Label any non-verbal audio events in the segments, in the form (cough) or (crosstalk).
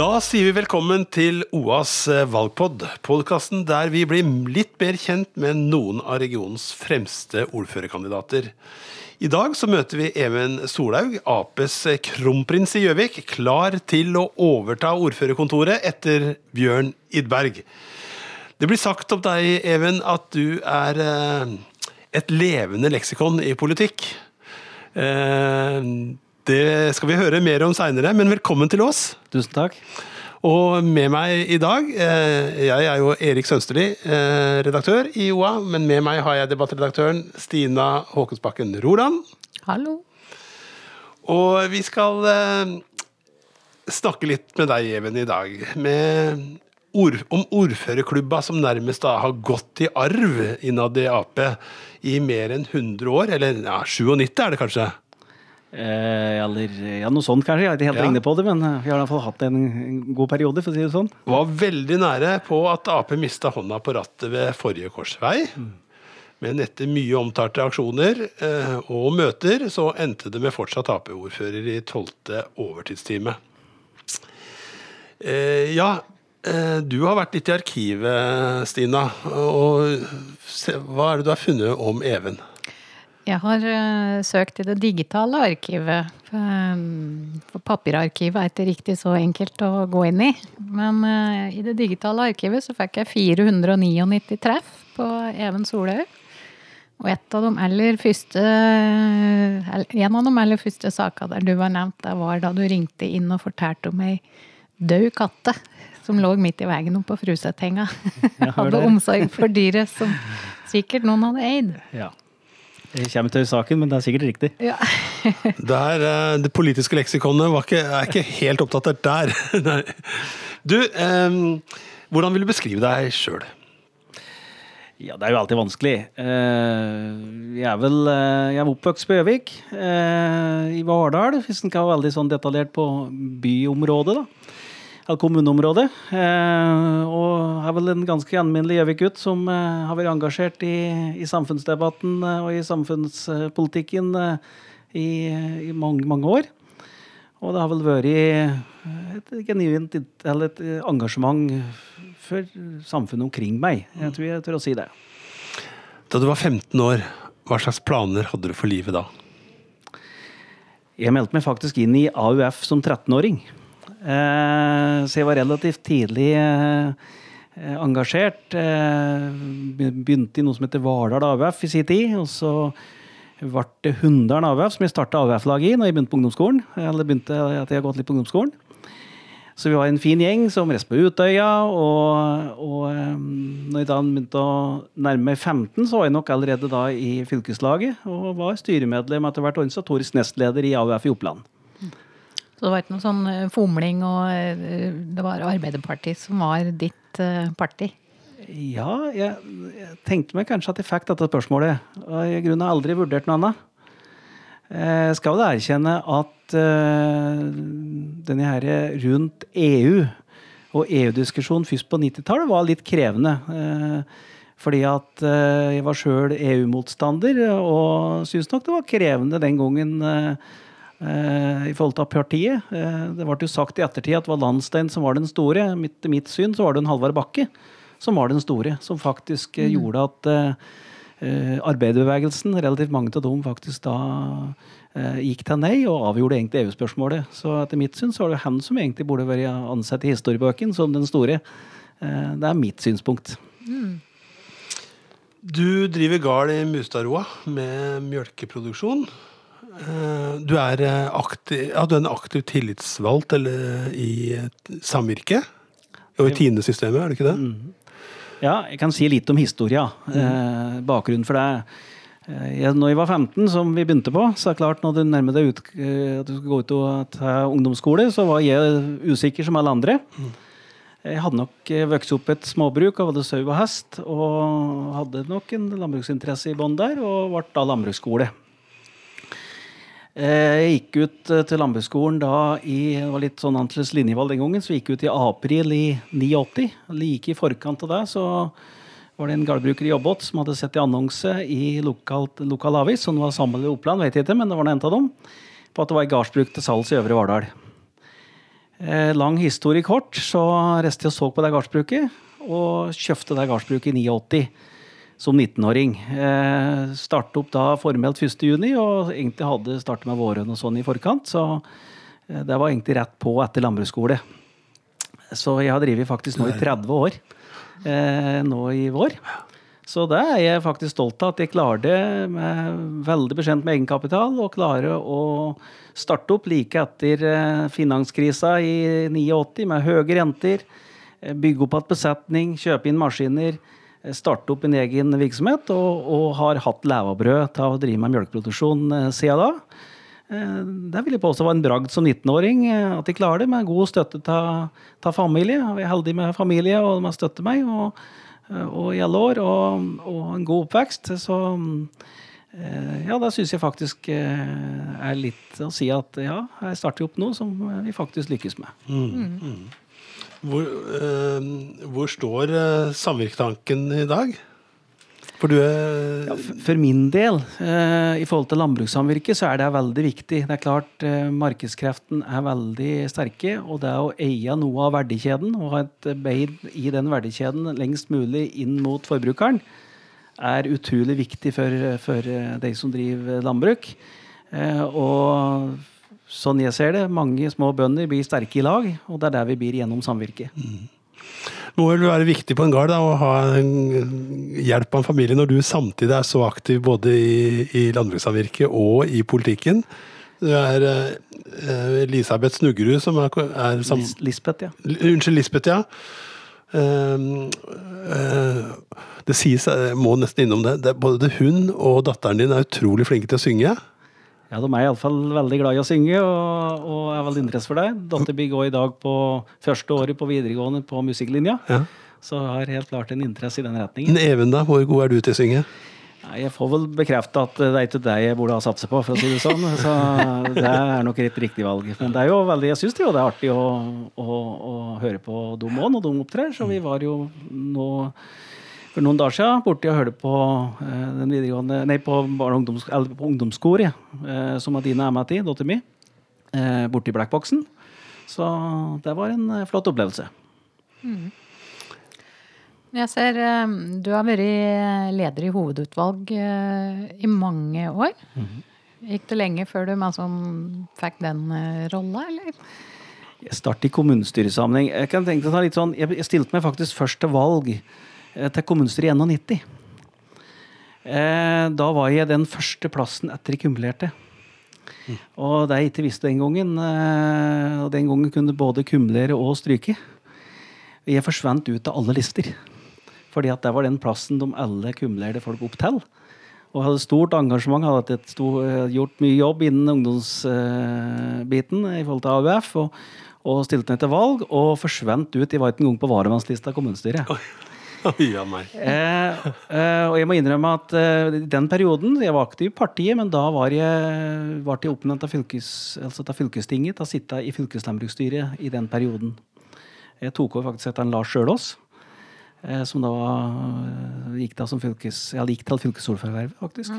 Da sier vi velkommen til OAs eh, valgpod, podkasten der vi blir litt mer kjent med noen av regionens fremste ordførerkandidater. I dag så møter vi Even Solhaug, Aps kronprins i Gjøvik, klar til å overta ordførerkontoret etter Bjørn Idberg. Det blir sagt om deg, Even, at du er eh, et levende leksikon i politikk. Det skal vi høre mer om seinere, men velkommen til oss. Tusen takk. Og med meg i dag eh, Jeg er jo Erik Sønsterli, eh, redaktør i OA. Men med meg har jeg debattredaktøren Stina Håkonsbakken Roland. Hallo. Og vi skal eh, snakke litt med deg, Even, i dag. Med ord, om ordførerklubba som nærmest da har gått i arv innad i Ap i mer enn 100 år. Eller ja, 97 er det kanskje? Eh, eller ja, noe sånt kanskje. Jeg er ikke helt Ja. inne på det, men eh, vi har i hvert fall hatt en, en god periode, for å si det sånn. var veldig nære på at Ap mista hånda på rattet ved forrige korsvei. Men etter mye omtalte aksjoner eh, og møter, så endte det med fortsatt Ap-ordfører i tolvte overtidstime. Eh, ja, eh, du har vært litt i arkivet, Stina. Og se, hva er det du har funnet om Even? Jeg har uh, søkt i det digitale arkivet. For, for papirarkivet er ikke riktig så enkelt å gå inn i. Men uh, i det digitale arkivet så fikk jeg 499 treff på Even Solhaug. Og et av de aller første, eller en av de aller første sakene der du var nevnt, det var da du ringte inn og fortalte om ei død katte som lå midt i veien oppe på Frusethenga. (laughs) Hadde omsorg for dyret som sikkert noen hadde eid. Ja. Jeg kommer til saken, men det er sikkert riktig. Ja. (laughs) Der, eh, det politiske leksikonet var ikke, er ikke helt oppdatert der. (laughs) Nei. Du, eh, hvordan vil du beskrive deg sjøl? Ja, det er jo alltid vanskelig. Eh, Jeg er vel eh, Jeg er oppvokst på Gjøvik, eh, i Vardal, hvis en kan være veldig sånn detaljert på byområdet, da. Eller kommuneområdet. Eh, Og er vel en ganske gjenminnelig Gjøvik-gutt som eh, har vært engasjert i, i samfunnsdebatten eh, og i samfunnspolitikken i, i mange, mange år. Og det har vel vært et genuint eller et engasjement for samfunnet omkring meg. Jeg tror jeg tør å si det. Da du var 15 år, hva slags planer hadde du for livet da? Jeg meldte meg faktisk inn i AUF som 13-åring. Eh, så jeg var relativt tidlig eh, engasjert. Eh, begynte i noe som heter Vardal AUF i sin tid. Og så ble det Hunndalen AUF, som jeg starta AUF-laget i når jeg begynte på ungdomsskolen. Eller begynte at jeg har gått litt på ungdomsskolen. Så vi var en fin gjeng som reiste på Utøya. Og, og når jeg da begynte å nærme meg 15, så var jeg nok allerede da i fylkeslaget. Og var styremedlem etter hvert organisatorisk nestleder i AUF i Oppland. Så det var ikke noe sånn eh, fomling og eh, det var Arbeiderpartiet som var ditt eh, parti? Ja, jeg, jeg tenkte meg kanskje at jeg fikk dette spørsmålet. Og i grunnen har aldri vurdert noe annet. Jeg skal vel erkjenne at uh, denne her rundt EU og EU-diskusjonen først på 90-tallet var litt krevende. Uh, fordi at uh, jeg var sjøl EU-motstander og syntes nok det var krevende den gangen. Eh, eh, i forhold til partiet. Eh, det ble jo sagt i ettertid at det var Landstein som var den store. Mitt, mitt syn så var det en Halvard Bakke som var den store. Som faktisk mm. gjorde at eh, eh, arbeiderbevegelsen, relativt mange av dem, faktisk da uh, gikk til nei og avgjorde egentlig EU-spørsmålet. Så etter mitt syn så var det han som egentlig burde vært ansett i historiebøkene som den store. Uh, det er mitt synspunkt. Du driver gard i Mustadroa med mjølkeproduksjon. Eh, Du er, eh, aktiv, ja, du er en aktiv tillitsvalgt eller, i samvirket? Og i Tine-systemet, er det ikke det? Ja, jeg kan si litt om historia. Mm. bakgrunnen for det. Eh, jeg, når jeg var 15, som vi begynte på, så er det klart når du nærmer deg ut, eh, at du skal gå ut og ta ungdomsskole, så var jeg usikker som alle andre. Jeg hadde nok eh, vokst opp et småbruk og hadde sau og hest, og hadde nok en landbruksinteresse i bånn der, og ble da landbruksskole. Eh, Jeg gikk ut eh, til landbruksskolen da i det var litt sånn Antles linjevalg den gangen, så gikk ut i april i 89. Like i forkant av det så var det en gårdbruker i Jobbot som hadde sett i annonse i lokalt, lokal avis, som var samlet i Oppland, vet jeg ikke, men det var en av dem, på at det var et gardsbruk til salgs i Øvre Vardal. Eh, lang historie kort, så reiste jeg og så på det gardsbruket, og kjøpte det gardsbruket i 89 som 19-åring. Eh, Startet opp da formelt 1.6, og egentlig hadde startet med våren og sånn i forkant. Så eh, det var egentlig rett på etter landbruksskole. Så jeg har drevet faktisk nå i 30 år. Eh, nå i vår. Så det er jeg faktisk stolt av, at jeg klarte, med veldig beskjent med egenkapital, å klare å starte opp like etter eh, finanskrisa i 89 med høye renter. eh, Bygge opp igjen besetning, kjøpe inn maskiner, starte opp en egen virksomhet. Og, og har hatt levebrød til å drive med melkeproduksjon eh, siden da. Eh, Det vil jeg påstå var en bragd som 19-åring, eh, at jeg klarer det med god støtte av familie. Jeg er heldig med familie, og de har støttet meg og, eh, og i alle år. Og, og en god oppvekst. Så eh, ja, da syns jeg faktisk eh, er litt å si at ja, jeg starter opp noe som vi faktisk lykkes med. Hvor, eh, hvor står eh, samvirketanken i dag? For du er Ja, For min del, eh, i forhold til landbrukssamvirket, så er det veldig viktig. Det er klart, Markedskreften er veldig sterke, og det å eie noe av verdikjeden og ha et beid i den verdikjeden lengst mulig inn mot forbrukeren, er utrolig viktig for, for de som driver landbruk. Og sånn jeg ser det, mange små bønder blir sterke i lag, og det er der vi blir gjennom samvirket. må vel være viktig på en gard å ha hjelp av en familie når du samtidig er så aktiv både i, i landbrukssamvirket og i politikken. Du er eh, eh, Elisabeth Snuggerud som er, er sam, Lis Lisbeth, ja. Unnskyld, Lisbeth, ja. Uh, uh, det sies, jeg må nesten innom det, det, både hun og datteren din er utrolig flinke til å synge. Ja, de er iallfall veldig glad i å synge og, og er veldig interesse for det. Datter mi går i dag på første året på videregående på musikklinja. Ja. Så har helt klart en interesse i den retningen. Even, da? Hvor god er du til å synge? Jeg får vel bekrefte at det er ikke det jeg burde ha satset på, for å si det sånn. (laughs) Så det er nok et riktig valg. Men det er jo veldig, jeg syns det, det er artig å, å, å høre på dem òg når de opptrer. Så vi var jo nå for noen dager siden borti og hørte på eh, den videregående Nei, på, ungdoms, eller på ungdomskoret, eh, som Adina er med i, dattera mi, eh, borte Blackboxen. Så det var en eh, flott opplevelse. Jeg ser eh, du har vært leder i hovedutvalg eh, i mange år. Gikk det lenge før du liksom fikk den eh, rolla, eller? Jeg startet i kommunestyresammenheng. Jeg sånn, jeg jeg stilte meg faktisk først til valg eh, til kommunestyret i 91. Eh, Da var jeg den første plassen etter jeg kumulerte. Og det jeg ikke visste den gangen, eh, og den gangen kunne både kumulere og stryke. Jeg forsvant ut av alle lister. Fordi at det var den plassen de alle kumulerte folk opp til. Og hadde stort engasjement, hadde hatt et stor, eh, gjort mye jobb innen ungdomsbiten i forhold til AUF. Og, og stilte ned til valg, og forsvant ut. Jeg var ikke engang på varamannslista i kommunestyret. Oi, (laughs) ja, meg. Eh, eh, og jeg må innrømme at eh, den perioden Jeg var aktiv i partiet, men da var jeg, ble jeg oppnevnt av, fylkes, altså av fylkestinget til å sitte i fylkeslandbruksstyret i den perioden. Jeg tok over faktisk etter en Lars Sjølås, eh, som da eh, gikk, da som fylkes, ja, gikk til fylkesordførervervet, faktisk.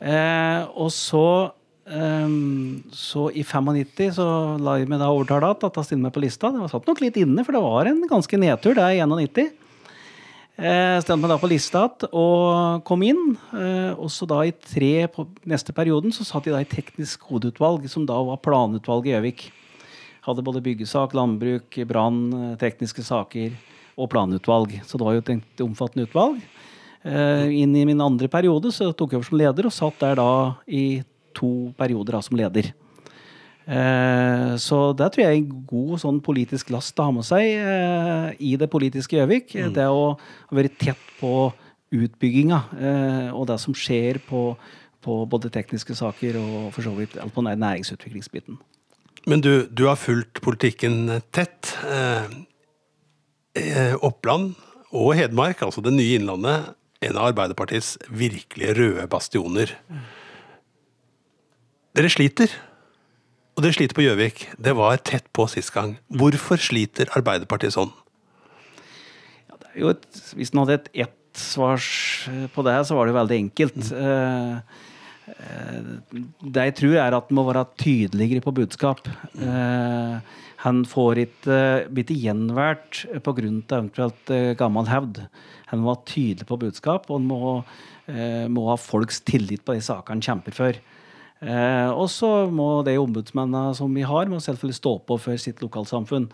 Eh, og så Um, så i 95 så la jeg meg da overtale at jeg stilte meg på lista. Det var satt nok litt inne, for det var en ganske nedtur det i 91. Eh, Stilte meg da på lista og kom inn. Eh, og så da i tre på neste perioden så satt jeg da i teknisk hovedutvalg, som da var planutvalget i Gjøvik. Hadde både byggesak, landbruk, brann, tekniske saker og planutvalg. Så det var jo et omfattende utvalg. Eh, inn i min andre periode så tok jeg over som leder, og satt der da i to perioder da som leder. Eh, så det tror jeg er en god sånn politisk last å ha med seg eh, i det politiske Gjøvik. Det å være tett på utbygginga eh, og det som skjer på, på både tekniske saker og for så vidt alt på næringsutviklingsbiten. Men du, du har fulgt politikken tett. Oppland og Hedmark, altså det nye Innlandet, en av Arbeiderpartiets virkelige røde bastioner. Dere sliter. Og det sliter på Gjøvik. Det var tett på sist gang. Hvorfor sliter Arbeiderpartiet sånn? Ja, det er jo et, hvis en hadde et ett svar på det, så var det jo veldig enkelt. Eh, Det jeg tror, er at han må være tydeligere på budskap. Eh, han får ikke blitt ikke gjenvært pga. eventuelt eh, gammel hevd. Han må være tydelig på budskap, og han må, eh, må ha folks tillit på de sakene han kjemper for. Eh, og så må de ombudsmennene som vi har, må selvfølgelig stå på for sitt lokalsamfunn.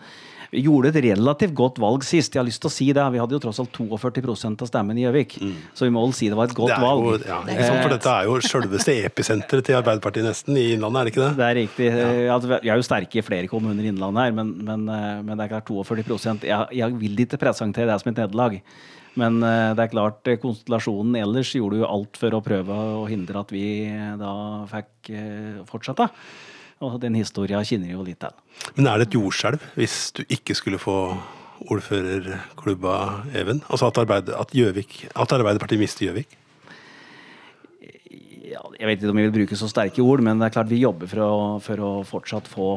Vi gjorde et relativt godt valg sist. Jeg har lyst til å si det. Vi hadde jo tross alt 42% av stemmen i Gjøvik. Så vi må vel si det var et godt Det jo, valg. ja, sant? For dette er jo selveste (laughs) episenteret til Arbeiderpartiet nesten i Innlandet, er det ikke det? Det er riktig. Ja. Altså, vi er jo sterke i flere kommuner i Innlandet her, men, men, eh, men det er klart 42 jeg, jeg vil ikke presentere det som et nederlag. Men eh, det er klart eh, konstellasjonen ellers gjorde jo alt for å prøve å hindre at vi eh, da fikk fortsette. Og den historia kjenner jo litt til. Men er det et jordskjelv hvis du ikke skulle få ordførerklubba Even? Altså at, Arbeid, at, Gjøvik, at Arbeiderpartiet mister Gjøvik? ja, Jeg vet ikke om jeg vil bruke så sterke ord, men det er klart vi jobber for å, for å fortsatt få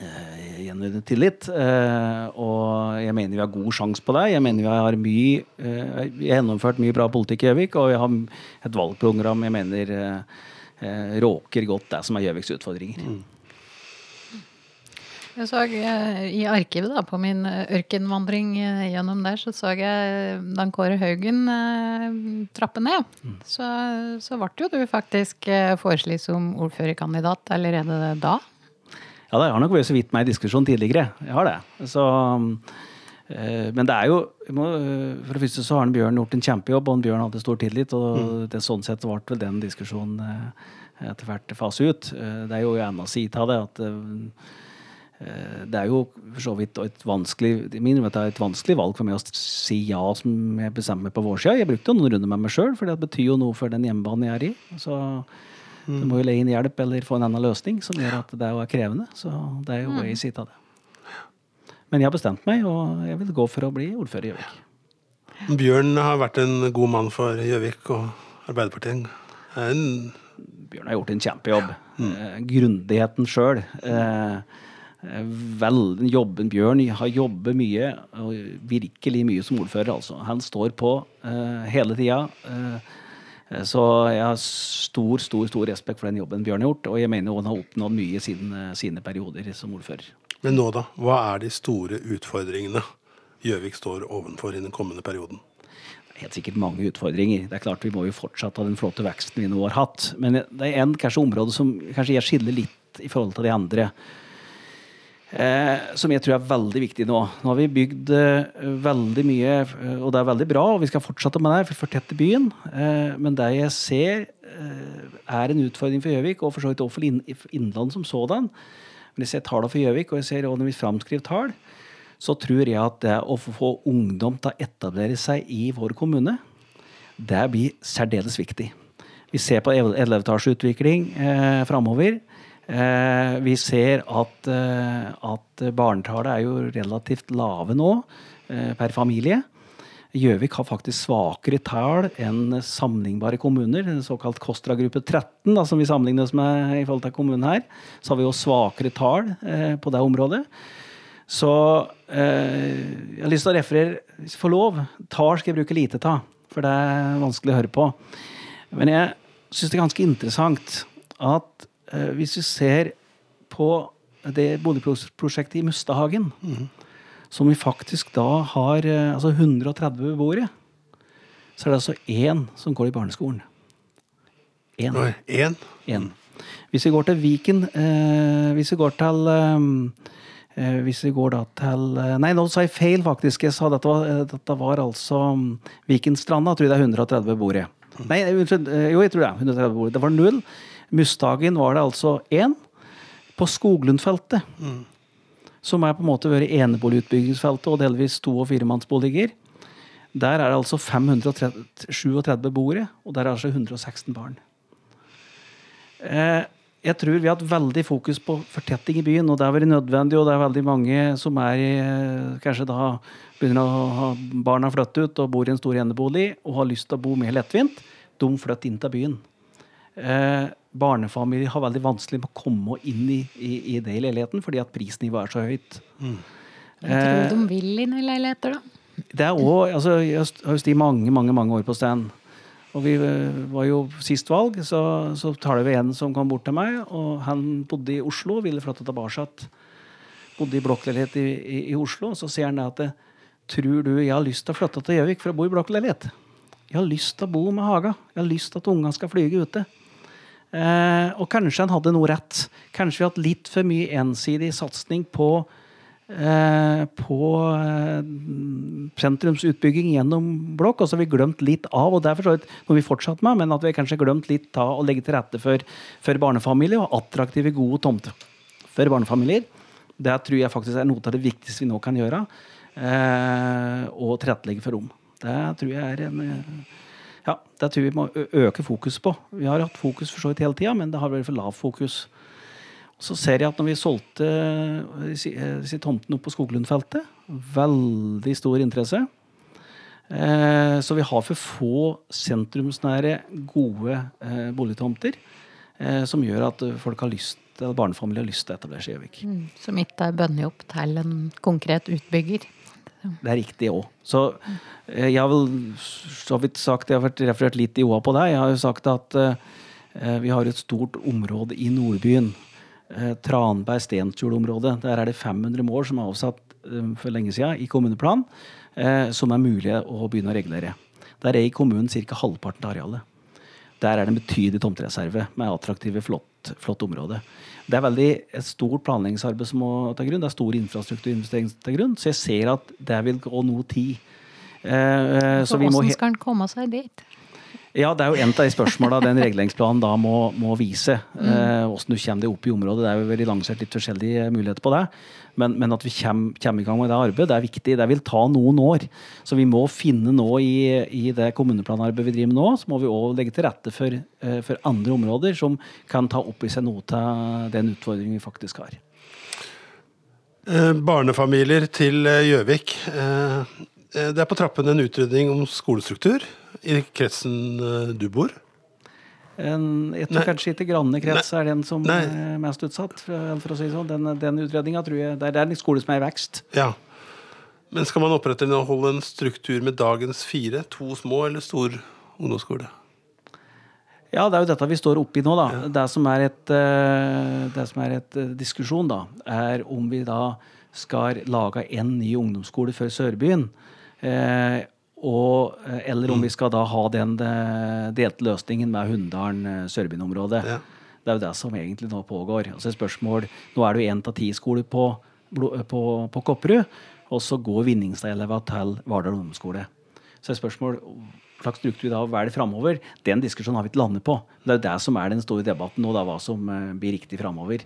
eh, gjenvunnet tillit. Eh, og jeg mener vi har god sjanse på det. Jeg mener vi har mye eh, Vi har gjennomført mye bra politikk i Gjøvik, og vi har et valgprogram jeg mener eh, råker godt det som er Gjøviks utfordringer. Jeg så I arkivet da, på min ørkenvandring gjennom der, så så jeg Dan Kåre Haugen trappe ned. Så, så ble jo du faktisk foreslått som ordførerkandidat allerede da. Ja, det har nok vært så vidt meg i diskusjon tidligere. Jeg har det. Så, eh, men det er jo eh, For det første så har Bjørn gjort en kjempejobb, og Bjørn hadde stor tillit. Og det, sånn sett ble vel den diskusjonen eh, etter hvert fase ut. Det er jo en side av det at det er jo for så vidt et vanskelig min vet jeg, et vanskelig valg for meg å si ja som jeg bestemmer på vår side. Jeg brukte jo noen runder med meg sjøl, for det betyr jo noe for den hjemmebanen jeg er i. Så du må jo legge inn hjelp eller få en annen løsning som gjør at det er krevende. Så det er jo mm. ei side av det. Men jeg har bestemt meg, og jeg vil gå for å bli ordfører i Gjøvik. Bjørn har vært en god mann for Gjøvik og Arbeiderpartiet. En, Bjørn har gjort en kjempejobb. Eh, grundigheten sjøl. Eh, vel, jobben Bjørn har jobbet mye, og virkelig mye som ordfører. altså. Han står på eh, hele tida. Eh, så jeg har stor stor, stor respekt for den jobben Bjørn har gjort. Og jeg mener han har oppnådd mye siden eh, sine perioder som ordfører. men nå, da? Hva er de store utfordringene Gjøvik står ovenfor i den kommende perioden? helt sikkert mange utfordringer. Det er klart Vi må jo fortsatt ha den flotte veksten vi nå har hatt. Men det er en kanskje område som kanskje jeg skiller litt i forhold til de andre. Eh, som jeg tror er veldig viktig nå. Nå har vi bygd eh, veldig mye, eh, og det er veldig bra, og vi skal fortsette med det. Vi fortetter byen. Eh, men det jeg ser eh, er en utfordring for Gjøvik, og for så vidt også for inn, Innlandet som sådan. Men jeg ser tallene for Gjøvik, og jeg ser også når vi framskriver tall, så tror jeg at det å få ungdom til å etablere seg i vår kommune, det blir særdeles viktig. Vi ser på elevtallsutvikling eh, framover. Eh, vi ser at, eh, at barnetallet er jo relativt lave nå eh, per familie. Gjøvik har faktisk svakere tall enn sammenlignbare kommuner. Den såkalt KOSTRA-gruppe 13, da, som vi sammenligner oss med i forhold til kommunen her. Så har vi jo svakere tall eh, på det området. Så eh, jeg har lyst til å referere, hvis jeg får lov. Tall skal jeg bruke lite av, for det er vanskelig å høre på. Men jeg syns det er ganske interessant at hvis vi ser på det boligprosjektet i Mustadhagen, som vi faktisk da har eh, altså 130 beboere, så er det altså én som går i barneskolen. Én. Oi, Én? Én. Hvis vi går til Viken eh, Hvis vi går til eh, eh, Hvis vi går da til eh, Nei, nå sa jeg feil, faktisk. Jeg sa dette var, eh, dette var altså mm, Vikenstranda, tror jeg det er 130 beboere. Nei, unnskyld. eh, Jo, jeg tror det er 130 beboere. Det var null. Mustagen var det altså én. På Skoglundfeltet, som er på en måte vært eneboligutbyggingsfeltet og delvis to- og firemannsboliger, der er det altså 537 beboere, og der er det altså 116 barn. Eh, jeg tror vi har hatt veldig fokus på fortetting i byen, og det har vært nødvendig. Og det er veldig mange som er i, eh, kanskje da begynner å ha barna flytte ut og bor i en stor enebolig og har lyst til å bo mer lettvint. De flytter inn til byen. Eh, barnefamilier har veldig vanskelig med å komme inn i, i, i det i leiligheten fordi at prisnivået er så høyt. Jeg tror de vil inn i leiligheter, da. Det er også, altså, Jeg har jo stått mange mange, mange år på stand. Og vi eh, var jo sist valg, så, så taler vi en som kom bort til meg, og han bodde i Oslo og ville flytte tilbake. Bodde i blokkleilighet i, i, i, Oslo. Og så sier han at tror du jeg har lyst til å flytte til Gjøvik for å bo i blokkleilighet? Jeg har lyst til å bo med haga. Jeg har lyst til at ungene skal flyge ute. Eh, og kanskje han hadde noe rett. Kanskje vi har hatt litt for mye ensidig satsing på på eh, sentrumsutbygging gjennom blokk. Og så har vi glemt litt av, og det er for så vidt noe vi fortsatt med, men at vi kanskje glemt litt av å legge til rette for, for barnefamilier og attraktive, gode tomter for barnefamilier. Det tror jeg faktisk er noe av det viktigste vi nå kan gjøre. Eh, og tilrettelegge for rom. Det tror jeg er en ja, det tror vi må øke fokus på. Vi har hatt fokus for så vidt hele tida, men det har vært for lavt fokus. Så ser jeg at når vi solgte disse eh, tomtene opp på Skoglundfeltet Veldig stor interesse. Eh, så vi har for få sentrumsnære, gode eh, boligtomter som gjør at folk har lyst eller barnefamilier har lyst til å etablere seg i Gjøvik. Mm, som ikke er bundet opp til en konkret utbygger. Det er riktig òg. Så jeg har vel så vidt sagt, jeg har vært referert litt i OA på deg. Jeg har jo sagt at vi har et stort område i Nordbyen eh, Tranberg Stensfjord-området. Der er det 500 mål som er avsatt eh, for lenge siden i kommuneplan, eh, som er mulig å begynne å regulere. Der er i kommunen ca. halvparten av arealet. Der er det en betydelig tomtereserve med attraktive, flott, flott område. Det er veldig et stort planleggingsarbeid som må ta grunn. Det er stor infrastrukturinvestering til grunn. Så jeg ser at det vil gå noe tid. Eh, så, så Hvordan skal en komme seg dit? Ja, det er jo en av de spørsmåla den reguleringsplanen da må, må vise. Mm. Eh, hvordan du kommer deg opp i området. Det er jo veldig lansert litt forskjellige muligheter på det. Men, men at vi kommer, kommer, i gang med det arbeidet, det er viktig. Det vil ta noen år. Så vi må finne nå i, i det kommuneplanarbeidet vi driver med nå, så må vi òg legge til rette for, eh, for, andre områder som kan ta opp i seg noe av den utfordringen vi faktisk har. Eh, barnefamilier til eh, Gjøvik. Eh, Eh, det er på trappene en utredning om skolestruktur i kretsen eh, du bor. En, jeg tror Nei. kanskje ikke Granne krets er den som Nei. er mest utsatt. for å si sånn. Den, den utredninga tror jeg det er, en skole som er i vekst. Ja. Men skal man opprette og holde en struktur med dagens fire, to små eller stor ungdomsskole? Ja, det er jo dette vi står oppi nå, da. Ja. Det som er et, eh, det som er et diskusjon, da, er om vi da skal lage en ny ungdomsskole før Sørbyen. Eh, og, eh, eller om vi skal da ha den eh, delte løsningen med Hunndalen-Sørbyen-området. Ja. Det er jo det som egentlig nå pågår. Altså spørsmål, Nå er det jo én av ti skoler på, på, på Kopperud, og så går Vinningstad-elevene til Vardal ungdomsskole. Så er spørsmål hva slags struktur vi da velger framover, den diskusjonen har vi ikke landet på. Det er jo det som er den store debatten nå, da, hva som blir riktig framover.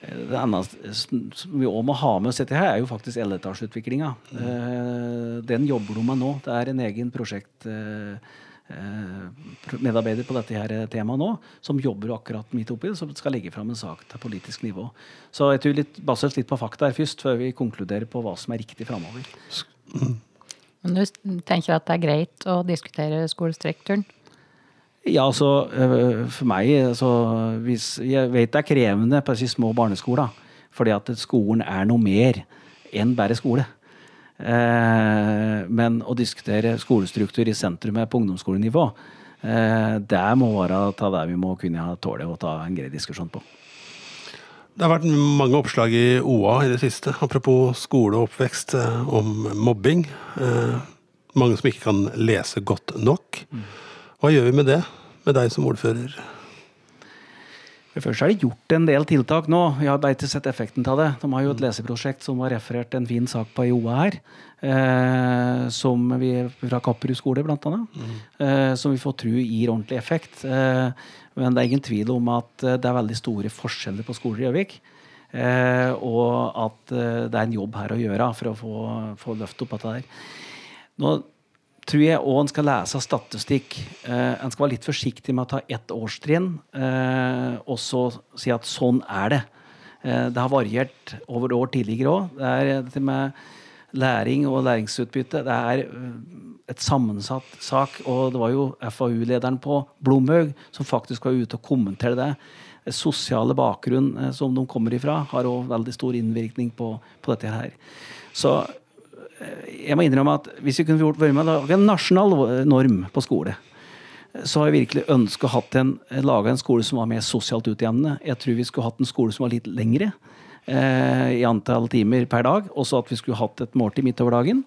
Det eneste som vi òg må ha med oss dette her, er jo faktisk elletasjeutviklinga. Mm. Eh, den jobber de med nå. Det er en egen prosjektmedarbeider eh, på dette her temaet nå, som jobber akkurat midt oppi det, som skal legge fram en sak til politisk nivå. Så jeg tror litt, basert litt på fakta her først, før vi konkluderer på hva som er riktig framover. Men du tenker at det er greit å diskutere skolestrukturen? Ja, altså for meg altså, hvis, Jeg vet det er krevende på disse små barneskoler. Fordi at skolen er noe mer enn bare skole. Eh, men å diskutere skolestruktur i sentrumet på ungdomsskolenivå, eh, det må være ta det vi må kunne tåle å ta en grei diskusjon på. Det har vært mange oppslag i OA i det siste, apropos skole og oppvekst, om mobbing. Mange som ikke kan lese godt nok. Mm. Hva gjør vi med det, med deg som ordfører? Først er det gjort en del tiltak nå. Vi har bare ikke sett effekten av det. De har jo et leseprosjekt som var referert en fin sak på IOA her. Eh, som vi, fra Kapperud skole, blant annet. Mm. Eh, som vi får tro gir ordentlig effekt. Eh, men det er ingen tvil om at eh, det er veldig store forskjeller på skoler i Gjøvik. Eh, og at eh, det er en jobb her å gjøre for å få, få løft opp dette der. Nå tror jeg òg en skal lese statistikk. Eh, en skal være litt forsiktig med å ta ett årstrinn eh, og så si at sånn er det. Eh, det har variert over år tidligere òg. Det er dette med læring og læringsutbytte. Det er eh, et sammensatt sak. Og det var jo FAU-lederen på Blomhaug som faktisk var ute og kommenterte det. det sosiale bakgrunn eh, som de kommer ifra, har òg veldig stor innvirkning på, på dette her. Så jeg må innrømme at hvis vi kunne gjort, vært med en nasjonal norm på skole, så har jeg virkelig ønska å lage en, skole som var mer sosialt utjevnende. Jeg tror vi skulle hatt en skole som var litt lengre eh, i antall timer per dag. Også at vi skulle hatt et måltid midt over dagen.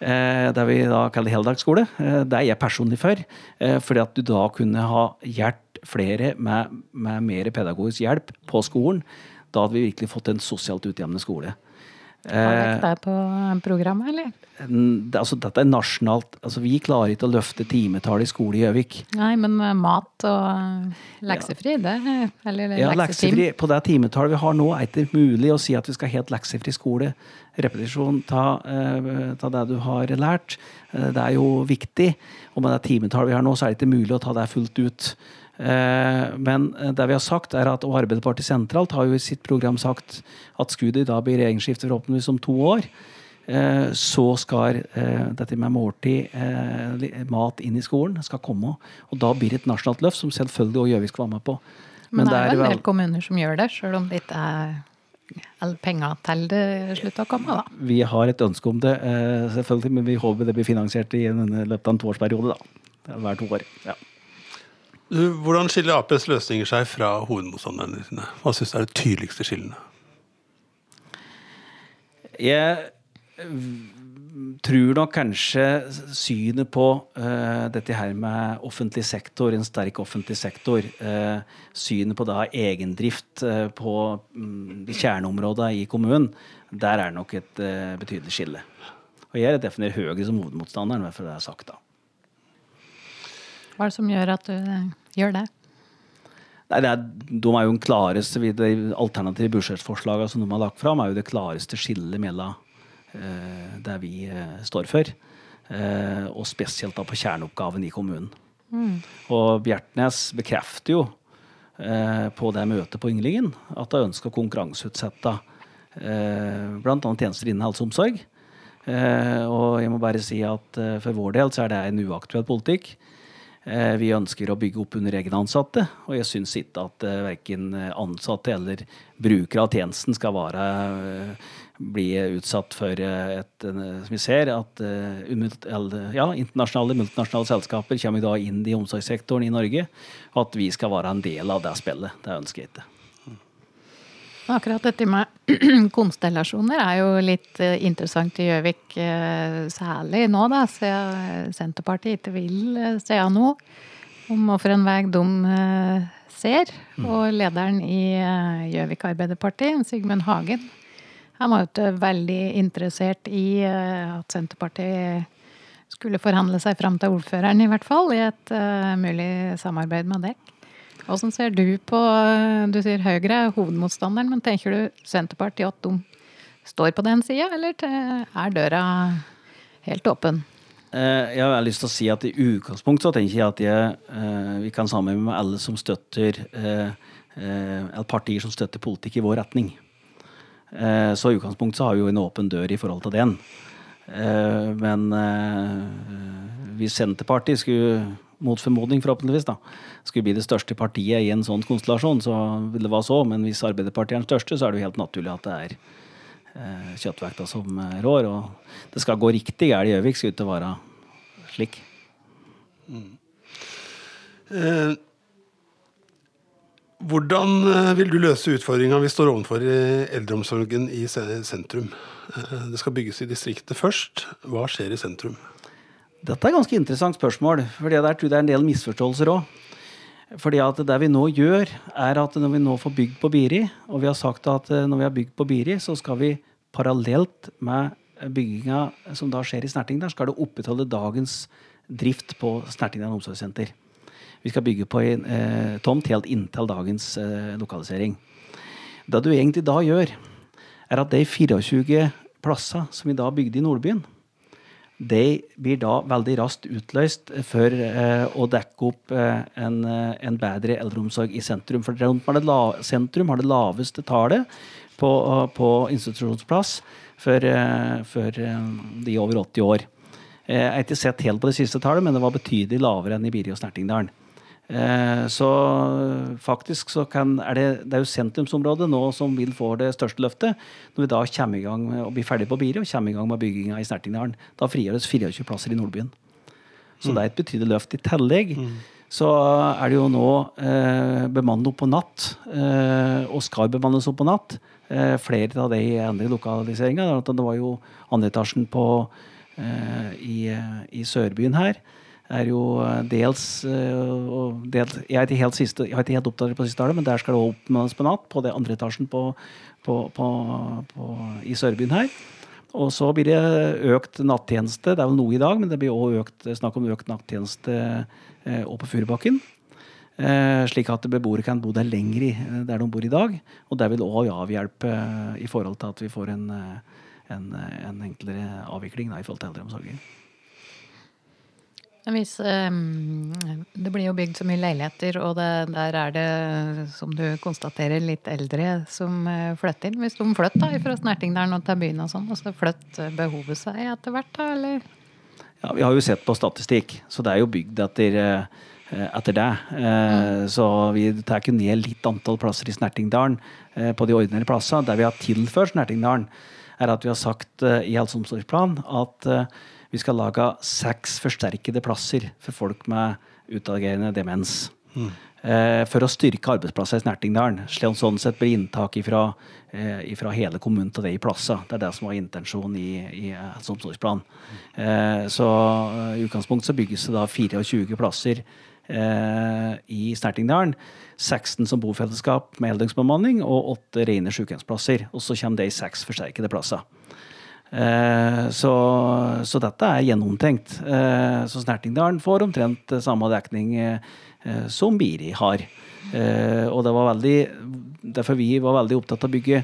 Eh, der vi da kaller heldagsskole. Eh, det er jeg personlig for. Eh, fordi at du da kunne ha hjulpet flere med, med mer pedagogisk hjelp på skolen. Da hadde vi virkelig fått en sosialt utjevnende skole. Har dere det på programmet, eller? det, altså, dette er nasjonalt. Altså, vi klarer ikke å løfte timetallet i skole i Gjøvik. Nei, men mat og leksefri, det Eller ja, leksefri på det timetallet vi har nå, er det ikke mulig å si at vi skal ha helt leksefri skole. Repetisjon av det du har lært. Det er jo viktig. Og med det timetallet vi har nå, så er det ikke mulig å ta det fullt ut. Uh, men det vi har sagt er at, og Arbeiderpartiet sentralt har jo i sitt program sagt at skulle det da bli regjeringsskifte forhåpentligvis om to år, Eh, så skal eh, dette med måltid, eh, mat inn i skolen, skal komme. Og da blir det et nasjonalt løft, som selvfølgelig òg Gjøvik skal være med på. Men, Men det er jo en del kommuner som gjør det, sjøl om det ikke er penger til det slutter å komme, da. Vi har et ønske om det, selvfølgelig, men vi håper det blir finansiert i løpet av en toårsperiode, da. Hver to år. ja. Hvordan skiller Aps løsninger seg fra hovedmotstanderne sine? Hva syns du er det tydeligste skillene? Jeg tror nok kanskje synet på uh, dette her med offentlig sektor, en sterk offentlig sektor, uh, synet på da egendrift uh, på um, kjerneområdene i kommunen, der er nok et betydelig skille. Og jeg definerer Høyre som hovedmotstanderen, for det er sagt da. Hva er det som gjør at du gjør det? Nei, det er, De er jo den klareste, De alternative budsjettforslagene som de har lagt fram, er jo det klareste skillet mellom uh, der vi uh, står for. uh, og spesielt da på kjerneoppgaven i kommunen. Mm. Og Bjertnæs bekrefter jo på det møtet på Ynglingen at de ønsker å konkurranseutsette bl.a. tjenester innen helse og omsorg. og jeg må bare si at for vår del så er det en uaktuell politikk. Vi ønsker å bygge opp under egne ansatte, og jeg syns ikke at verken ansatte eller brukere av tjenesten skal være bli utsatt for eh, et eh, Som vi ser, at eh, ja, internasjonale, multinasjonale selskaper kommer da inn i omsorgssektoren i Norge. Og at vi skal være en del av det spillet. Det ønsker jeg ikke. Akkurat dette med (clears throat) konstellasjoner er jo litt interessant i Gjøvik, særlig nå, da, siden Senterpartiet ikke vil se noe om hvilken vei de ser. Mm. Og lederen i Gjøvik Arbeiderparti, Sigmund Hagen, han var jo ikke veldig interessert i eh, at Senterpartiet skulle forhandle seg fram til ordføreren, i hvert fall, i et mulig samarbeid med deg. Hvordan ser du på eh, Du sier Høyre er hovedmotstanderen, men tenker du Senterpartiet at de står på den sida, eller er døra helt åpen? Jeg har lyst til å si at i utgangspunktet så tenker jeg at jeg, vi kan samarbeide med alle som støtter eller partier som støtter politikk i vår retning. Eh, så i utgangspunktet så har vi jo en åpen dør i forhold til den. Eh, men eh, hvis Senterpartiet skulle, mot formodning forhåpentligvis, da, skulle bli det største partiet i en sånn konstellasjon, så vil det være så. Men hvis Arbeiderpartiet er den største, så er det jo helt naturlig at det er kjøttvekta som rår. Og det skal gå riktig galt i Gjøvik, skal ikke være slik. Mm. Eh, hvordan eh, vil du løse utfordringa vi står overfor i eldreomsorgen i sentrum? Eh, det skal bygges i distriktet først. Hva skjer i sentrum? Dette er et ganske interessant spørsmål. for Der tror jeg det er en del misforståelser òg. Fordi at det vi nå gjør, er at når vi nå får bygd på Biri, og vi har sagt at eh, når vi har bygd på Biri, så skal vi parallelt med bygginga som da skjer i Snertingdal, skal det opprettholde dagens drift på Snertingdal omsorgssenter. Vi skal bygge på en eh, tomt helt inntil dagens eh, lokalisering. Det du egentlig da gjør, er at de 24 plasser som vi da bygde i Nordbyen, de blir da veldig raskt utløst for eh, å dekke opp eh, en, eh, en, bedre eldreomsorg i sentrum. For sentrum har det laveste tallet på, på institusjonsplass for, eh, for de over 80 år. Jeg har ikke sett helt på det siste tallet, men det var betydelig lavere enn i Biri og Snertingdalen. Eh, så faktisk så kan, er det, det er jo sentrumsområdet nå som vil få det største løftet. Når vi da kommer i gang med å bli ferdig på Biri og kommer i gang med bygginga i Snertingdalen. Da frigjøres 24 plasser i Nordbyen. Så det er et betydelig løft. I tillegg så er det jo nå eh, bemannet opp på natt, eh, og skal bemannes opp på natt. Eh, flere av de andre lokaliseringer. Det var jo andre etasjen på, eh, i, i Sørbyen her er jo eh, dels, eh, dels jeg, er ikke helt siste, jeg har ikke helt oppdatert på siste året, men der skal det opp på natt. På det andre etasjen på, på, på, i Sørbyen her. Og så blir det økt nattjeneste. Det er vel noe i dag, men det blir også snakk om økt nattjeneste eh, på Furubakken. Eh, slik at beboere kan bo der lenger eh, der de bor i dag. Og det vil òg avhjelpe i forhold til at vi får en, en, en enklere avvikling da, i forhold til eldreomsorgen. Hvis, det blir jo bygd så mye leiligheter, og det, der er det, som du konstaterer, litt eldre som uh, flytter inn. Hvis de flytter fra Snertingdalen til byen og sånn, og så flytter behovet seg etter hvert, da, eller? Ja, vi har jo sett på statistikk, så det er jo bygd etter, uh, etter det. Mm. Så vi tar ikke ned litt antall plasser i Snertingdalen på de ordinære plassene. Der vi har tilført Snertingdalen, er at vi har sagt i helse- og omsorgsplan at vi skal lage seks forsterkede plasser for folk med utagerende demens. Mm. Eh, for å styrke arbeidsplasser i Snertingdalen. Sånn sett blir inntak fra eh, hele kommunen til det i plasser. Det er det som var intensjonen i, i helse- og omsorgsplanen. Eh, så i utgangspunktet så bygges det da 24 plasser eh, i Snertingdalen. 16 som bofellesskap med heldøgnsbemanning og 8 rene sykehjemsplasser. Og så kommer det i seks forsterkede plasser. Eh, så, så, dette er gjennomtenkt. Eh, så Snertingdalen får omtrent samme dekning eh, som Biri har. Og det var veldig, derfor vi var veldig opptatt av å bygge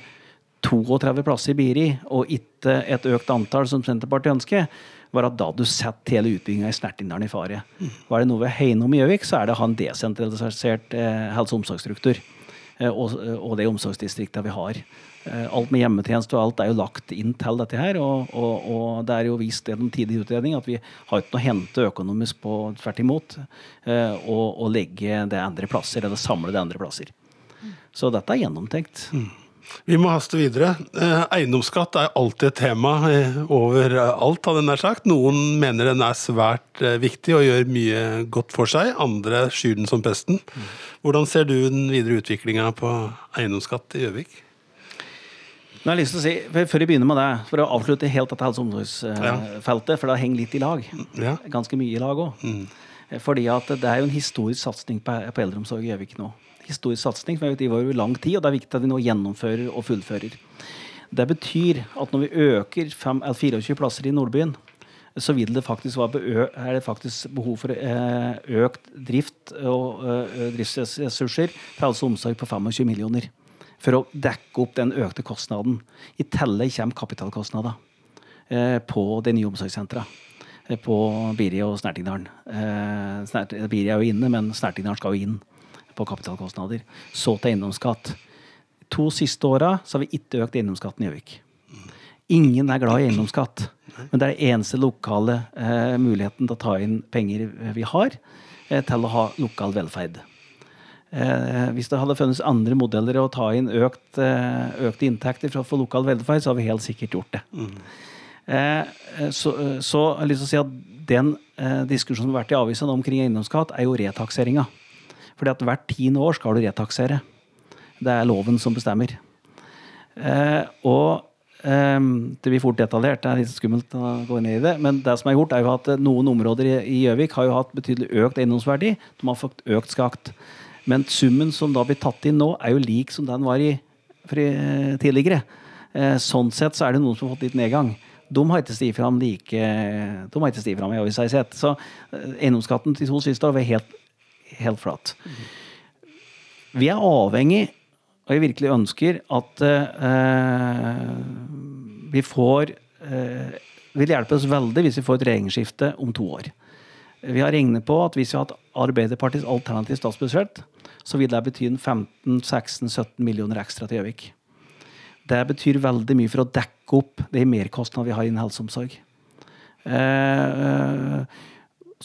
32 plasser i Biri, og ikke et økt antall som Senterpartiet ønsker, var at da du setter hele utbygginga i Snertingdalen i fare. Var det noe ved om i Gjøvik, så er det å ha en desentralisert helse- og omsorgsstruktur. Og, og de omsorgsdistriktene vi har. Eh, alt med hjemmetjeneste og alt er jo lagt inn til dette her. Og, og, og det er jo vist gjennom tidlig utredning at vi har ikke noe å hente økonomisk på tvert imot. Eh, å legge det andre plasser, eller samle det andre plasser. Så dette er gjennomtenkt. Mm. Vi må haste videre. Eh, eiendomsskatt er alltid et tema overalt, hadde nær sagt. Noen mener den er svært viktig og gjør mye godt for seg. Andre skyr den som pesten. Mm. Hvordan ser du den videre utviklinga på eiendomsskatt i Gjøvik? Nå har jeg lyst til å si, Før jeg begynner med det, for å avslutte helt dette helse- og omsorgsfeltet, for det henger litt i lag. Ja. Ganske mye i lag òg. Mm. Fordi at det er jo en historisk satsing på, på eldreomsorg i Gjøvik nå. Historisk satsing, for De var jo lang tid, og det er viktig at vi nå gjennomfører og fullfører. Det betyr at når vi øker 5, 24 plasser i Nordbyen, så vil det faktisk være er det faktisk behov for eh, økt drift og driftsressurser for helse og omsorg på 25 millioner for å dekke opp den økte kostnaden. I tillegg kommer kapitalkostnader eh, på det nye omsorgssentrene. Eh, på Biri og Snertingdalen. Eh, Biri er jo inne, men Snertingdalen skal jo inn på kapitalkostnader. Så til eiendomsskatt. To siste åra har vi ikke økt eiendomsskatten i Gjøvik. Ingen er glad i eiendomsskatt, men det er den eneste lokale muligheten til å ta inn penger vi har til å ha lokal velferd. Eh, hvis det hadde funnes andre modeller å ta inn økt, eh, økte inntekter for å lokal velferd, så har vi helt sikkert gjort det. Mm. Eh, så, så jeg har lyst til å si at den eh, diskusjonen som har vært i avisene omkring eiendomsskatt, er jo retakseringa. Fordi at hvert tiende år skal du retaksere. Det er loven som bestemmer. Eh, og eh, det blir fort detaljert, det er litt skummelt å gå inn i det. Men det som er gjort, er jo at noen områder i Gjøvik har jo hatt betydelig økt eiendomsverdi. De har fått økt skatt. Men summen som da blir tatt inn nå, er jo lik som den var i, tidligere. Eh, sånn sett så er det noen som har fått litt nedgang. De har ikke stiget fram like De har ikke stiget fram i avisa jeg sett. Så eh, eiendomsskatten til to siste år var helt, helt flat. Vi er avhengig, og jeg virkelig ønsker, at uh, vi får uh, vil hjelpe oss veldig hvis vi får et regjeringsskifte om to år. Vi har regnet på at hvis vi har hatt Arbeiderpartiets alternative statsbudsjett, så vil det bety 15-16-17 millioner ekstra til Gjøvik. Det betyr veldig mye for å dekke opp de merkostnadene vi har innen helseomsorg. omsorg. Eh,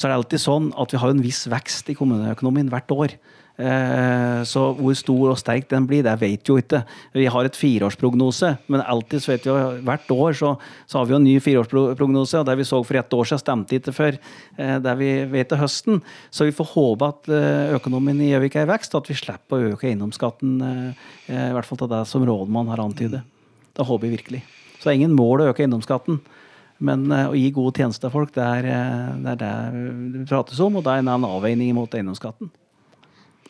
så er det alltid sånn at vi har en viss vekst i kommuneøkonomien hvert år. Eh, Så hvor stor og sterk den blir, det vet jo ikke. Vi har et fireårsprognose, men alltid vet vi hvert år så, så har vi jo en ny fireårsprognose. og Det vi så for ett år siden, stemte ikke for eh, det vi vet til høsten. Så vi får håpe at eh, økonomien i Gjøvik er i vekst, og at vi slipper å øke eiendomsskatten, i hvert fall til det som rådmann har antydet. Det håper vi virkelig. Så det er ingen mål å øke eiendomsskatten. Men eh, å gi gode tjenester til folk, det er, eh, det er det det prates om, og det er en avveining mot eiendomsskatten.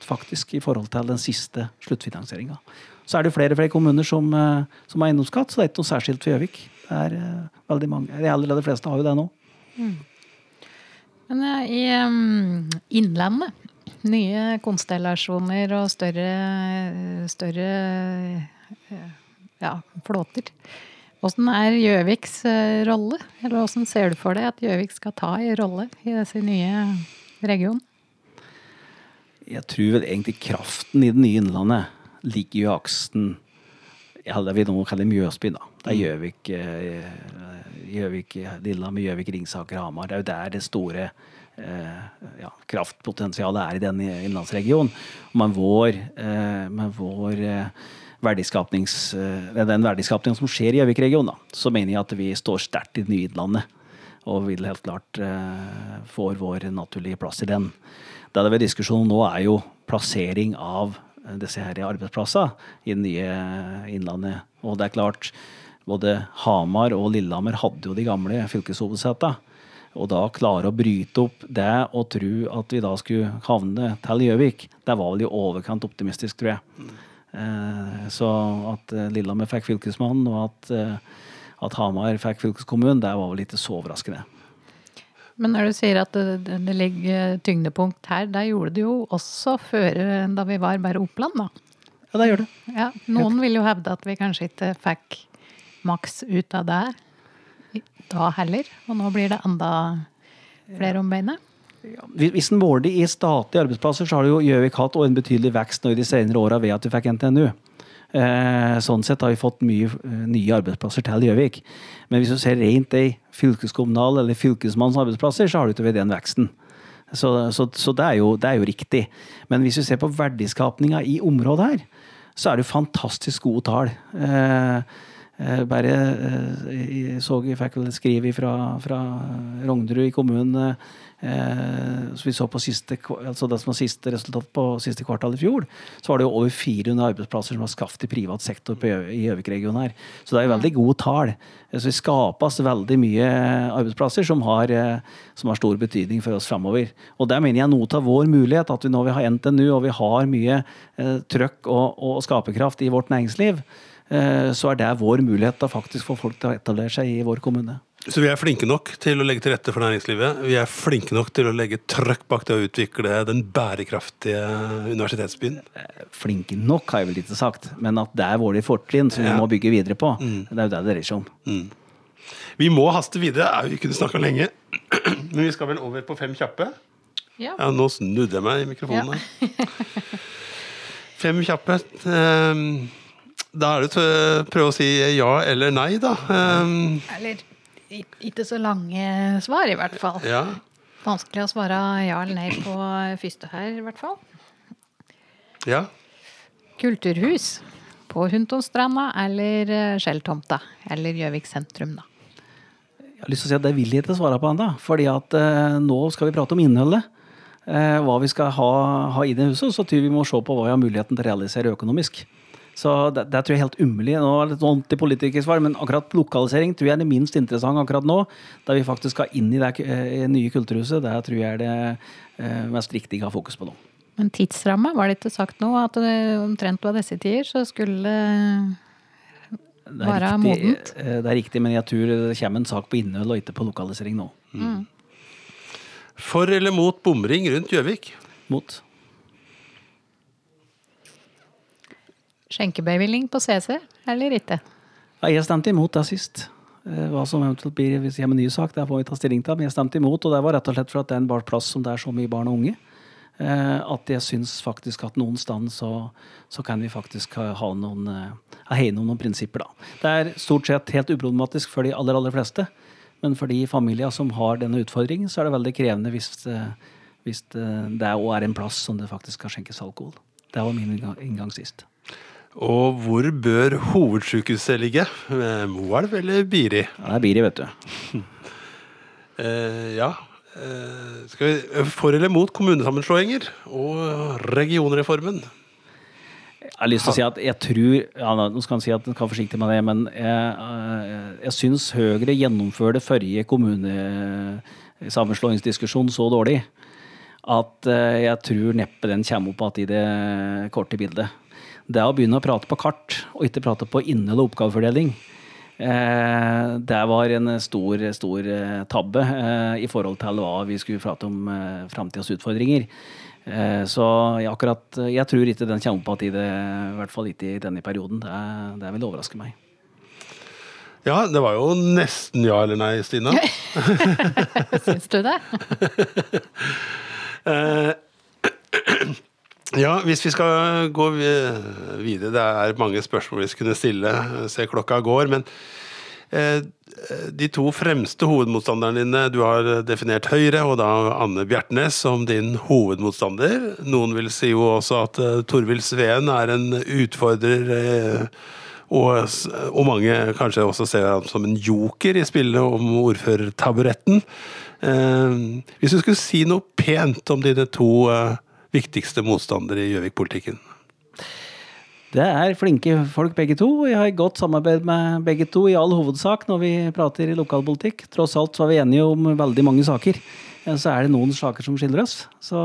Faktisk, i forhold til den siste sluttfinansieringa. Så er det flere og flere kommuner som, eh, som har eiendomsskatt, så det er ikke noe særskilt for Gjøvik. Det er veldig mange. De aller, fleste har jo det nå. Men eh, i um, Innlandet, nye konstellasjoner og større, større ja, flåter. Åssen er Gjøviks eh, rolle? Eller åssen ser du for deg at Gjøvik skal ta en rolle i disse nye region? Jeg tror vel egentlig kraften i det nye Innlandet ligger i aksen det vi nå kaller Mjøsby, da. Det er Gjøvik, eh, Gjøvik, Lillehammer, Gjøvik, Ringsaker, Hamar. Det er jo der det store eh, ja, kraftpotensialet er i denne innlandsregionen. Men med vår, eh, med vår eh, verdiskapnings, eh, den verdiskapningen som skjer i Gjøvik-regionen, så mener jeg at vi står sterkt i det nye Innlandet. Og vil helt klart eh, få vår naturlige plass i den. Det det er diskusjonen nå, er jo plassering av eh, disse her arbeidsplassene i det nye Innlandet. Og det er klart, både Hamar og Lillehammer hadde jo de gamle fylkeshovedsetene. Og da klare å bryte opp det og tro at vi da skulle havne til Gjøvik, det var vel i overkant optimistisk, tror jeg. Eh, så at eh, Lillehammer fikk fylkesmannen, og at, eh, at Hamar fikk fylkeskommunen, det var vel ikke så overraskende. Men når du sier at det, det, det ligger tyngdepunkt her, der gjorde det jo også før da vi var bare Oppland, da. Ja, det gjør det. Ja, noen vil jo hevde at vi kanskje ikke fikk maks ut av det da heller. Og nå blir det enda flere om beinet. Hvis en måler det i statlige arbeidsplasser, så har jo Gjøvik hatt en betydelig vekst nå i de senere åra ved at vi fikk NTNU. Eh, sånn sett har vi fått mye eh, nye arbeidsplasser til Gjøvik. Men hvis du ser rent i fylkeskommunal eller fylkesmannens arbeidsplasser, så har du ikke ved den veksten. Så, så, så det, er jo, det er jo riktig. Men hvis du ser på verdiskapninga i området her, så er det jo fantastisk gode tall. Eh, eh, bare eh, jeg så jeg fikk vel et skriv fra, fra Rognerud i kommunen eh, så vi så på siste, altså det som var siste resultat på siste kvartal i fjor, så var det jo over 400 arbeidsplasser som var skapt i privat sektor i Gjøvik-regionen her. Så det er jo veldig gode tall. Så det skapes veldig mye arbeidsplasser som har, eh, som har stor betydning for oss framover. Og der mener jeg noe av vår mulighet, at vi nå vi har NTNU og vi har mye eh, trøkk og, og skaperkraft i vårt næringsliv, eh, så er det vår mulighet da faktisk få folk til å etablere seg i vår kommune. Så vi er flinke nok til å legge til rette for næringslivet. Vi er flinke nok til å legge trøkk bak det å utvikle den bærekraftige universitetsbyen. Flinke nok, har jeg vel ikke sagt, men at det er våre fortrinn som vi Ja. må bygge videre på. Det er jo det det dreier seg om. Vi må haste videre. Au, Vi kunne snakka lenge. (clears throat) Men vi skal vel over på fem kjappe? Ja. Ja, nå snudde jeg meg i mikrofonen. Ja. (laughs) Fem kjappe. Ehm, Da er det å prøve å si ja eller nei, da. Um, Eller ikke så lange svar, i hvert fall. Ja. Vanskelig å svare ja eller nei på første her, i hvert fall. ja. Kulturhus på Huntonstranda eller eh, Skjelltomta. Eller Gjøvik sentrum, da. Jeg har lyst til å si at Det vil jeg ikke svare på ennå. fordi at eh, nå skal vi prate om innholdet. Eh, hva vi skal ha, ha i det huset. Så tror vi må se på hva vi har muligheten til å realisere økonomisk. Så det, det tror jeg er helt umulig. Nå er det litt ordentlig politikersvar, men akkurat lokalisering tror jeg er det minst interessante akkurat nå. Da vi faktisk skal inn i det eh, nye kulturhuset. Det tror jeg er det eh, mest riktige å ha fokus på nå. Men tidsramme, var det ikke sagt nå at det omtrent var disse tider så skulle Det Være riktig, modent. eh, det er riktig, men jeg tror det kommer en sak på innhold og ikke på lokalisering nå. For eller mot bomring rundt Gjøvik? Mot. Skjenkebevilling på CC, eller ikke? Ja, jeg stemte imot det sist. Eh, Hva som eventuelt blir hvis jeg har en ny sak, det får vi ta stilling til. Men jeg stemte imot, og det var rett og slett for at det er en plass som det er så mye barn og unge. eh, At jeg syns faktisk at noen sted så, så kan vi faktisk ha noen, eh, hegne om noen prinsipper, da. Det er stort sett helt uproblematisk for de aller, aller fleste. Men for de familier som har denne utfordringen, så er det veldig krevende hvis, Hvis det, òg er en plass som det faktisk skal skjenkes alkohol. Det var min inngang sist. Og hvor bør hovedsykehuset ligge? Eh, Moelv eller Biri? Ja, det er Biri, vet du. (laughs) Eh, ja. Eh, skal vi For eller mot kommunesammenslåinger og regionreformen? Jeg har lyst til å si at jeg tror ja, Nå skal han si at han skal være forsiktig med det, men jeg, eh, jeg syns Høyre gjennomførte forrige kommunesammenslåingsdiskusjon så dårlig at eh, jeg tror neppe den kommer opp igjen i det korte bildet. Det å begynne å prate på kart, og ikke prate på innhold og oppgavefordeling. Eh, det var en stor, stor eh, tabbe eh, i forhold til hva vi skulle prate om eh, framtidas utfordringer. Eh, så jeg, akkurat, jeg tror ikke den kommer opp igjen i i hvert fall ikke i denne perioden. Det, det vil overraske meg. Ja, det var jo nesten ja eller nei, Stina. (laughs) Syns du det? (laughs) (clears throat) (clears throat) Ja, hvis vi skal gå videre Det er mange spørsmål vi skulle stille. Se klokka går. Men eh, de to fremste hovedmotstanderne dine Du har definert Høyre og da Anne Bjertnæs som din hovedmotstander. Noen vil si jo også at eh, Torvild Sveen er en utfordrer. eh, og, og mange kanskje også ser ham som en joker i spillet om ordførertaburetten. Hvis du skulle si noe pent om dine to eh, viktigste motstandere i Gjøvik-politikken? Det er flinke folk begge to. og Jeg har godt samarbeid med begge to i all hovedsak når vi prater i lokalpolitikk. Tross alt så er vi enige om veldig mange saker. Eh, Så er det noen saker som skiller oss. Så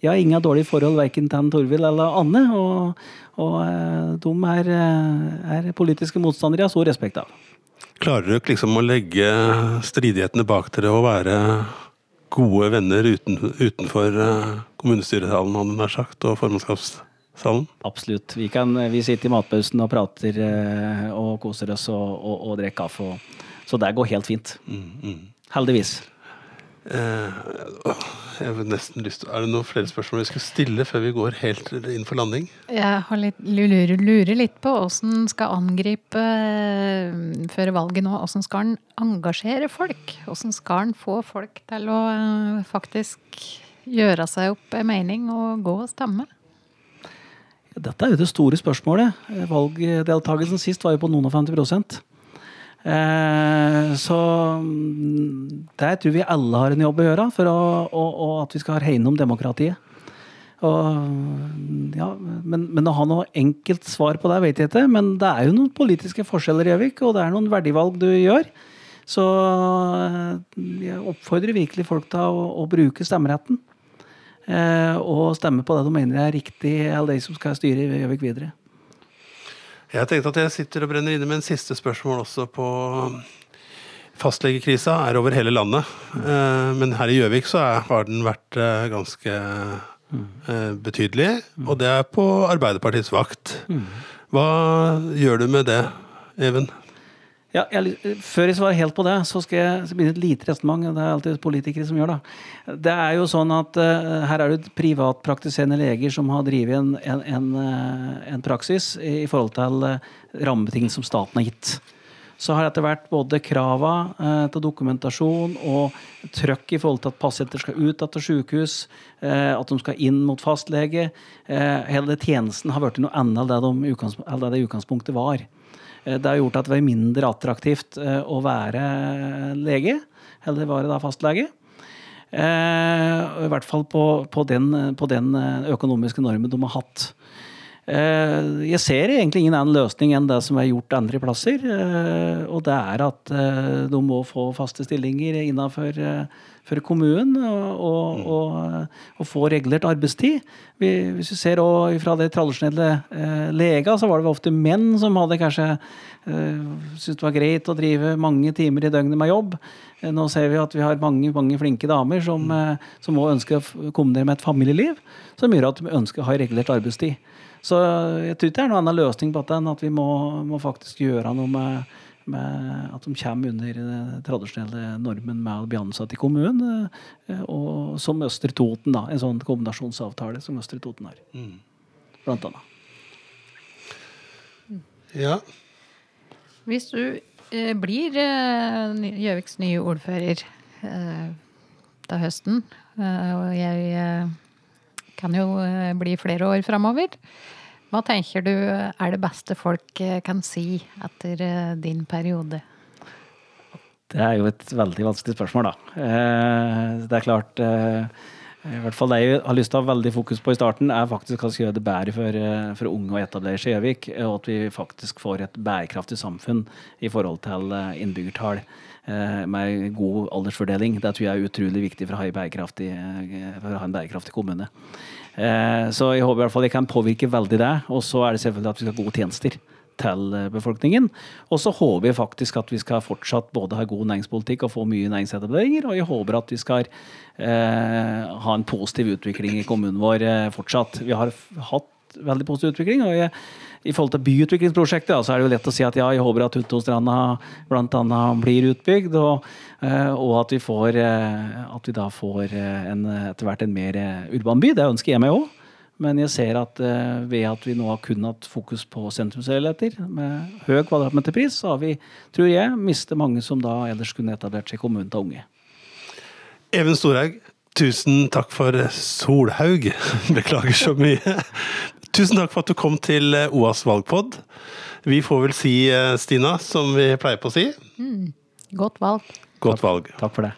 jeg har ingen dårlige forhold verken til Torvild eller Anne. Og, og eh, de er, eh, er politiske motstandere jeg har stor respekt av. Klarer ikke liksom å legge stridighetene bak dere og være gode venner uten, utenfor eh, kommunestyresalen, hadde nær sagt, og formannskapssalen? Absolutt. Vi, kan, vi sitter i matpausen og prater eh, og koser oss og, og, og drikker kaffe. Og, så det går helt fint. Heldigvis. mm. åh, jeg har nesten lyst til Er det noen flere spørsmål vi skal stille før vi går helt inn for landing? Jeg har litt, lurer, lurer litt på åssen skal angripe eh, før valget nå. Åssen skal han engasjere folk? Åssen skal han få folk til å eh, faktisk gjøre seg opp en mening og gå og stemme? Dette er jo det store spørsmålet. Eh, Valgdeltakelsen sist var jo på noen og 50 eh, Så mm, der tror vi alle har en jobb å gjøre for å, og, og at vi skal hegne om demokratiet. Og, mm, ja, men, men å ha noe enkelt svar på det, vet jeg ikke. Men det er jo noen politiske forskjeller i Gjøvik, og det er noen verdivalg du gjør. Så eh, jeg oppfordrer virkelig folk til å, å bruke stemmeretten. Eh, og stemme på det de mener er riktig, eller de som skal styre Gjøvik videre. Jeg tenkte at jeg sitter og brenner inne med en siste spørsmål også på Fastlegekrisa er over hele landet, eh, men her i Gjøvik så har den vært eh, ganske eh, betydelig, og det er på Arbeiderpartiets vakt. Hva gjør du med det, Even? Ja, jeg, før jeg svarer helt på det, så skal jeg begynne et lite resonnement. Det er alltid politikere som gjør det. Det er jo sånn at uh, her er det privatpraktiserende leger som har drevet en, en, en, uh, en praksis i, forhold til uh, rammebetingelser som staten har gitt. Så har etter hvert både krava uh, til dokumentasjon og trøkk i forhold til at pasienter skal ut etter sykehus, eh, at de skal inn mot fastlege. Eh, hele tjenesten har blitt noe annet enn det, de, det det utgangspunktet var. Eh, Det har gjort at det var mindre attraktivt eh, å være lege, eller være da fastlege. Eh, I hvert fall på, på, den, på den eh, økonomiske normen de har hatt. Eh, Jeg ser egentlig ingen annen løsning enn det som er gjort andre plasser. eh, Og det er at eh, de må få faste stillinger innenfor eh, for kommunen og, og, og, og få regulert arbeidstid. Vi, hvis vi ser også fra det tradisjonelle lega, så var det ofte menn som hadde kanskje syntes det var greit å drive mange timer i døgnet med jobb. Nå ser vi at vi har mange, mange flinke damer som, eh, som også ønsker å komme kombinere med et familieliv, som gjør at de ønsker å ha regulert arbeidstid. Så jeg tror ikke det er noen annen løsning på dette enn at vi må, må faktisk gjøre noe med, med at de kommer under den tradisjonelle normen med å bli ansatt i kommunen. eh, Og som Østre Toten, da. En sånn kombinasjonsavtale som Østre Toten har. Blant annet. Ja. Hvis du eh, blir eh, Gjøviks nye ordfører, eh, da høsten. Eh, Og jeg eh, kan jo eh, bli flere år framover. Hva tenker du er det beste folk eh, kan si etter eh, din periode? Det er jo et veldig vanskelig spørsmål, da. Det er klart I hvert fall det jeg har lyst til å ha veldig fokus på i starten, er faktisk å gjøre det bedre for, eh, for unge å etablere seg i Gjøvik. Og at vi faktisk får et bærekraftig samfunn i forhold til eh, innbyggertall eh, med god aldersfordeling. Det tror jeg er utrolig viktig for å ha, eh, for å ha en bærekraftig kommune. Eh, Så jeg håper i hvert fall jeg kan påvirke veldig det. Og så er det selvfølgelig at vi skal ha gode tjenester til befolkningen. Og så håper jeg faktisk at vi skal fortsatt både ha god næringspolitikk og få mye næringsetableringer. Og jeg håper at vi skal eh, ha en positiv utvikling i kommunen vår eh, fortsatt. Vi har hatt veldig positiv utvikling. og jeg, i forhold til byutviklingsprosjektet så er det jo lett å si at ja, jeg håper at Huntonstranda bl.a. blir utbygd, og, eh, og at, vi får, eh, at vi da får eh, en, etter hvert en mer urban by. Det ønsker jeg meg òg. Men jeg ser at eh, ved at vi nå har kun hatt fokus på sentrumsleiligheter med høy kvadratmeterpris, så har vi, tror jeg, mistet mange som da ellers kunne etablert seg i kommunen til unge. Even Storhaug, tusen takk for Solhaug. (laughs) Beklager så mye. Tusen takk for at du kom til eh, OAS valgpod. Vi får vel si, eh, Stina, som vi pleier på å si, Godt valg. godt valg. Takk for det.